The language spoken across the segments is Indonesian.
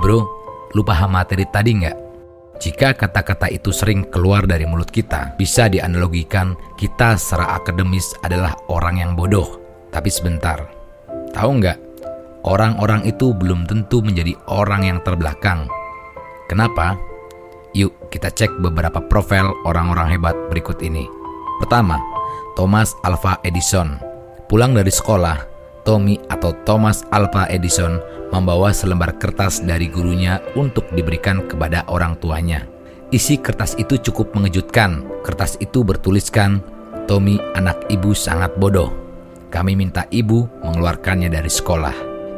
Bro, lu paham materi tadi nggak? Jika kata-kata itu sering keluar dari mulut kita, bisa dianalogikan kita secara akademis adalah orang yang bodoh. Tapi sebentar, tahu nggak? Orang-orang itu belum tentu menjadi orang yang terbelakang. Kenapa? Yuk kita cek beberapa profil orang-orang hebat berikut ini. Pertama, Thomas Alva Edison. Pulang dari sekolah, Tommy atau Thomas Alva Edison membawa selembar kertas dari gurunya untuk diberikan kepada orang tuanya. Isi kertas itu cukup mengejutkan. Kertas itu bertuliskan, Tommy anak ibu sangat bodoh. Kami minta ibu mengeluarkannya dari sekolah.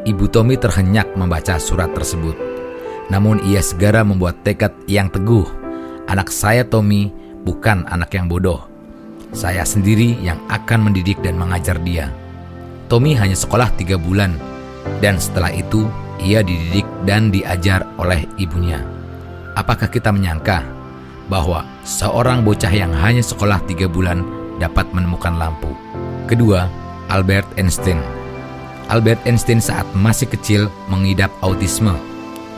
Ibu Tommy terhenyak membaca surat tersebut. Namun ia segera membuat tekad yang teguh. Anak saya Tommy bukan anak yang bodoh. Saya sendiri yang akan mendidik dan mengajar dia. Tommy hanya sekolah tiga bulan, dan setelah itu ia dididik dan diajar oleh ibunya. Apakah kita menyangka bahwa seorang bocah yang hanya sekolah tiga bulan dapat menemukan lampu? Kedua, Albert Einstein. Albert Einstein saat masih kecil mengidap autisme.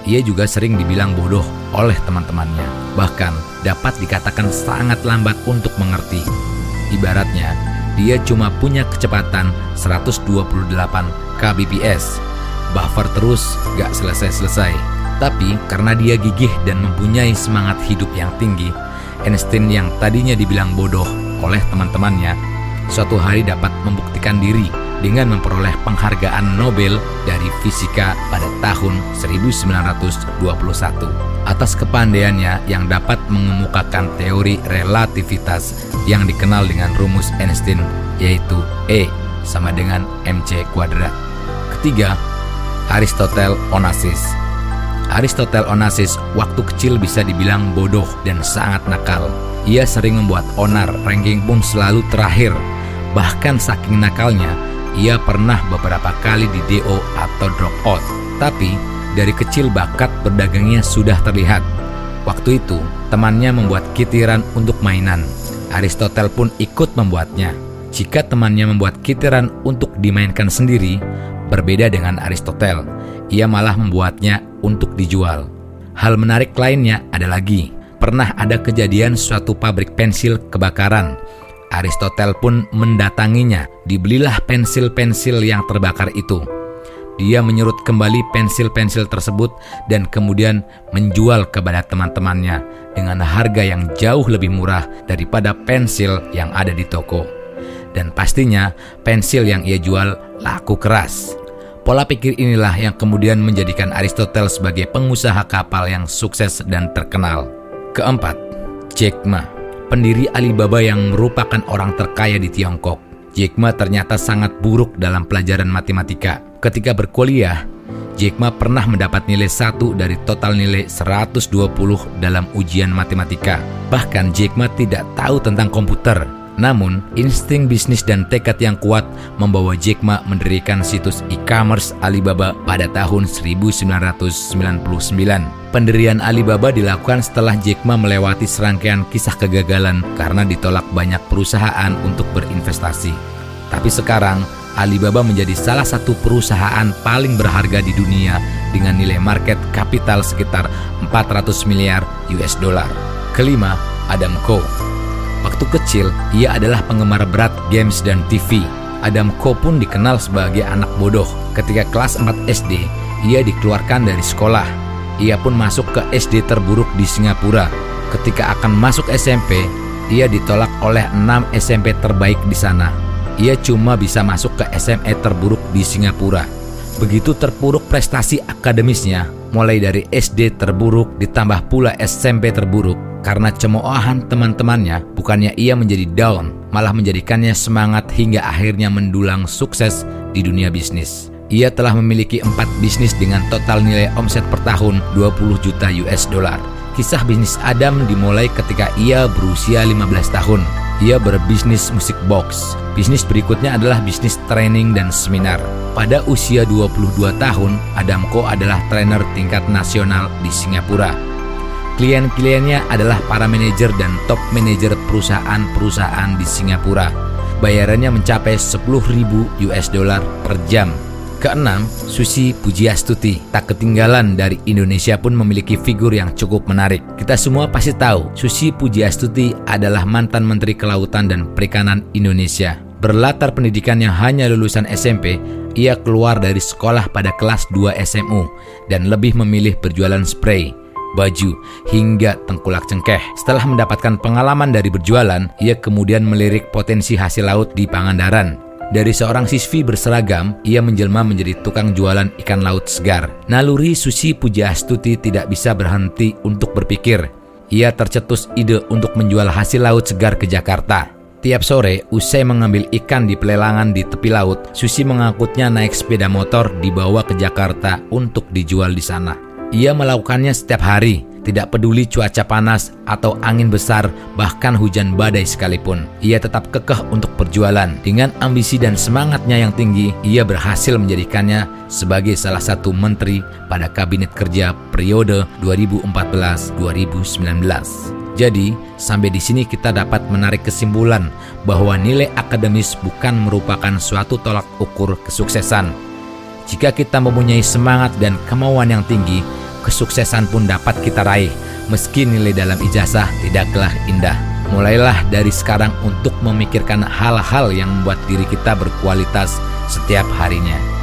Ia juga sering dibilang bodoh oleh teman-temannya, bahkan dapat dikatakan sangat lambat untuk mengerti. Ibaratnya, dia cuma punya kecepatan 128 kbps. Buffer terus gak selesai-selesai. Tapi karena dia gigih dan mempunyai semangat hidup yang tinggi, Einstein yang tadinya dibilang bodoh oleh teman-temannya, suatu hari dapat membuktikan diri dengan memperoleh penghargaan Nobel dari fisika pada tahun 1921 atas kepandaiannya yang dapat mengemukakan teori relativitas yang dikenal dengan rumus Einstein yaitu E sama dengan mc kuadrat. Ketiga, Aristotle Onassis. Aristotle Onassis waktu kecil bisa dibilang bodoh dan sangat nakal. Ia sering membuat onar, ranking pun selalu terakhir. Bahkan saking nakalnya, ia pernah beberapa kali di DO atau drop out. Tapi dari kecil bakat berdagangnya sudah terlihat. Waktu itu, temannya membuat kitiran untuk mainan. Aristotle pun ikut membuatnya. Jika temannya membuat kitiran untuk dimainkan sendiri, berbeda dengan Aristotle, ia malah membuatnya untuk dijual. Hal menarik lainnya ada lagi. Pernah ada kejadian suatu pabrik pensil kebakaran. Aristotle pun mendatanginya. Dibelilah pensil-pensil yang terbakar itu. Dia menyerut kembali pensil-pensil tersebut dan kemudian menjual kepada teman-temannya dengan harga yang jauh lebih murah daripada pensil yang ada di toko. Dan pastinya pensil yang ia jual laku keras. Pola pikir inilah yang kemudian menjadikan Aristoteles sebagai pengusaha kapal yang sukses dan terkenal. Keempat, Jack Ma, pendiri Alibaba yang merupakan orang terkaya di Tiongkok. Jack Ma ternyata sangat buruk dalam pelajaran matematika. Ketika berkuliah, Jack Ma pernah mendapat nilai 1 dari total nilai 120 dalam ujian matematika. Bahkan Jack Ma tidak tahu tentang komputer. Namun, insting bisnis dan tekad yang kuat membawa Jack Ma mendirikan situs e-commerce Alibaba pada tahun 1999. Pendirian Alibaba dilakukan setelah Jack Ma melewati serangkaian kisah kegagalan karena ditolak banyak perusahaan untuk berinvestasi. Tapi sekarang, Alibaba menjadi salah satu perusahaan paling berharga di dunia dengan nilai market kapital sekitar 400 miliar US dollar. Kelima, Adam Koh. Waktu kecil, ia adalah penggemar berat games dan TV. Adam Koh pun dikenal sebagai anak bodoh. Ketika kelas 4 SD, ia dikeluarkan dari sekolah. Ia pun masuk ke SD terburuk di Singapura. Ketika akan masuk SMP, ia ditolak oleh 6 SMP terbaik di sana. Ia cuma bisa masuk ke SMA terburuk di Singapura. Begitu terpuruk prestasi akademisnya, mulai dari SD terburuk ditambah pula SMP terburuk, karena cemoohan teman-temannya, bukannya ia menjadi down, malah menjadikannya semangat hingga akhirnya mendulang sukses di dunia bisnis. Ia telah memiliki empat bisnis dengan total nilai omset per tahun 20 juta US dollar. Kisah bisnis Adam dimulai ketika ia berusia 15 tahun. Ia berbisnis musik box. Bisnis berikutnya adalah bisnis training dan seminar. Pada usia 22 tahun, Adamko adalah trainer tingkat nasional di Singapura Klien-kliennya adalah para manajer dan top manajer perusahaan-perusahaan di Singapura. Bayarannya mencapai 10.000 US dollar per jam. Keenam, Susi Pujiastuti. Tak ketinggalan dari Indonesia pun memiliki figur yang cukup menarik. Kita semua pasti tahu, Susi Pujiastuti adalah mantan Menteri Kelautan dan Perikanan Indonesia. Berlatar pendidikan yang hanya lulusan SMP, ia keluar dari sekolah pada kelas 2 SMU dan lebih memilih berjualan spray, baju, hingga tengkulak cengkeh. Setelah mendapatkan pengalaman dari berjualan, ia kemudian melirik potensi hasil laut di Pangandaran dari seorang siswi berseragam, ia menjelma menjadi tukang jualan ikan laut segar. Naluri Susi Pujiastuti tidak bisa berhenti untuk berpikir. Ia tercetus ide untuk menjual hasil laut segar ke Jakarta. Tiap sore, usai mengambil ikan di pelelangan di tepi laut, Susi mengangkutnya naik sepeda motor dibawa ke Jakarta untuk dijual di sana. Ia melakukannya setiap hari, tidak peduli cuaca panas atau angin besar, bahkan hujan badai sekalipun. Ia tetap kekeh untuk perjualan. Dengan ambisi dan semangatnya yang tinggi, ia berhasil menjadikannya sebagai salah satu menteri pada kabinet kerja periode 2014-2019. Jadi, sampai di sini kita dapat menarik kesimpulan bahwa nilai akademis bukan merupakan suatu tolak ukur kesuksesan. Jika kita mempunyai semangat dan kemauan yang tinggi, kesuksesan pun dapat kita raih, meski nilai dalam ijazah tidaklah indah. Mulailah dari sekarang untuk memikirkan hal-hal yang membuat diri kita berkualitas setiap harinya.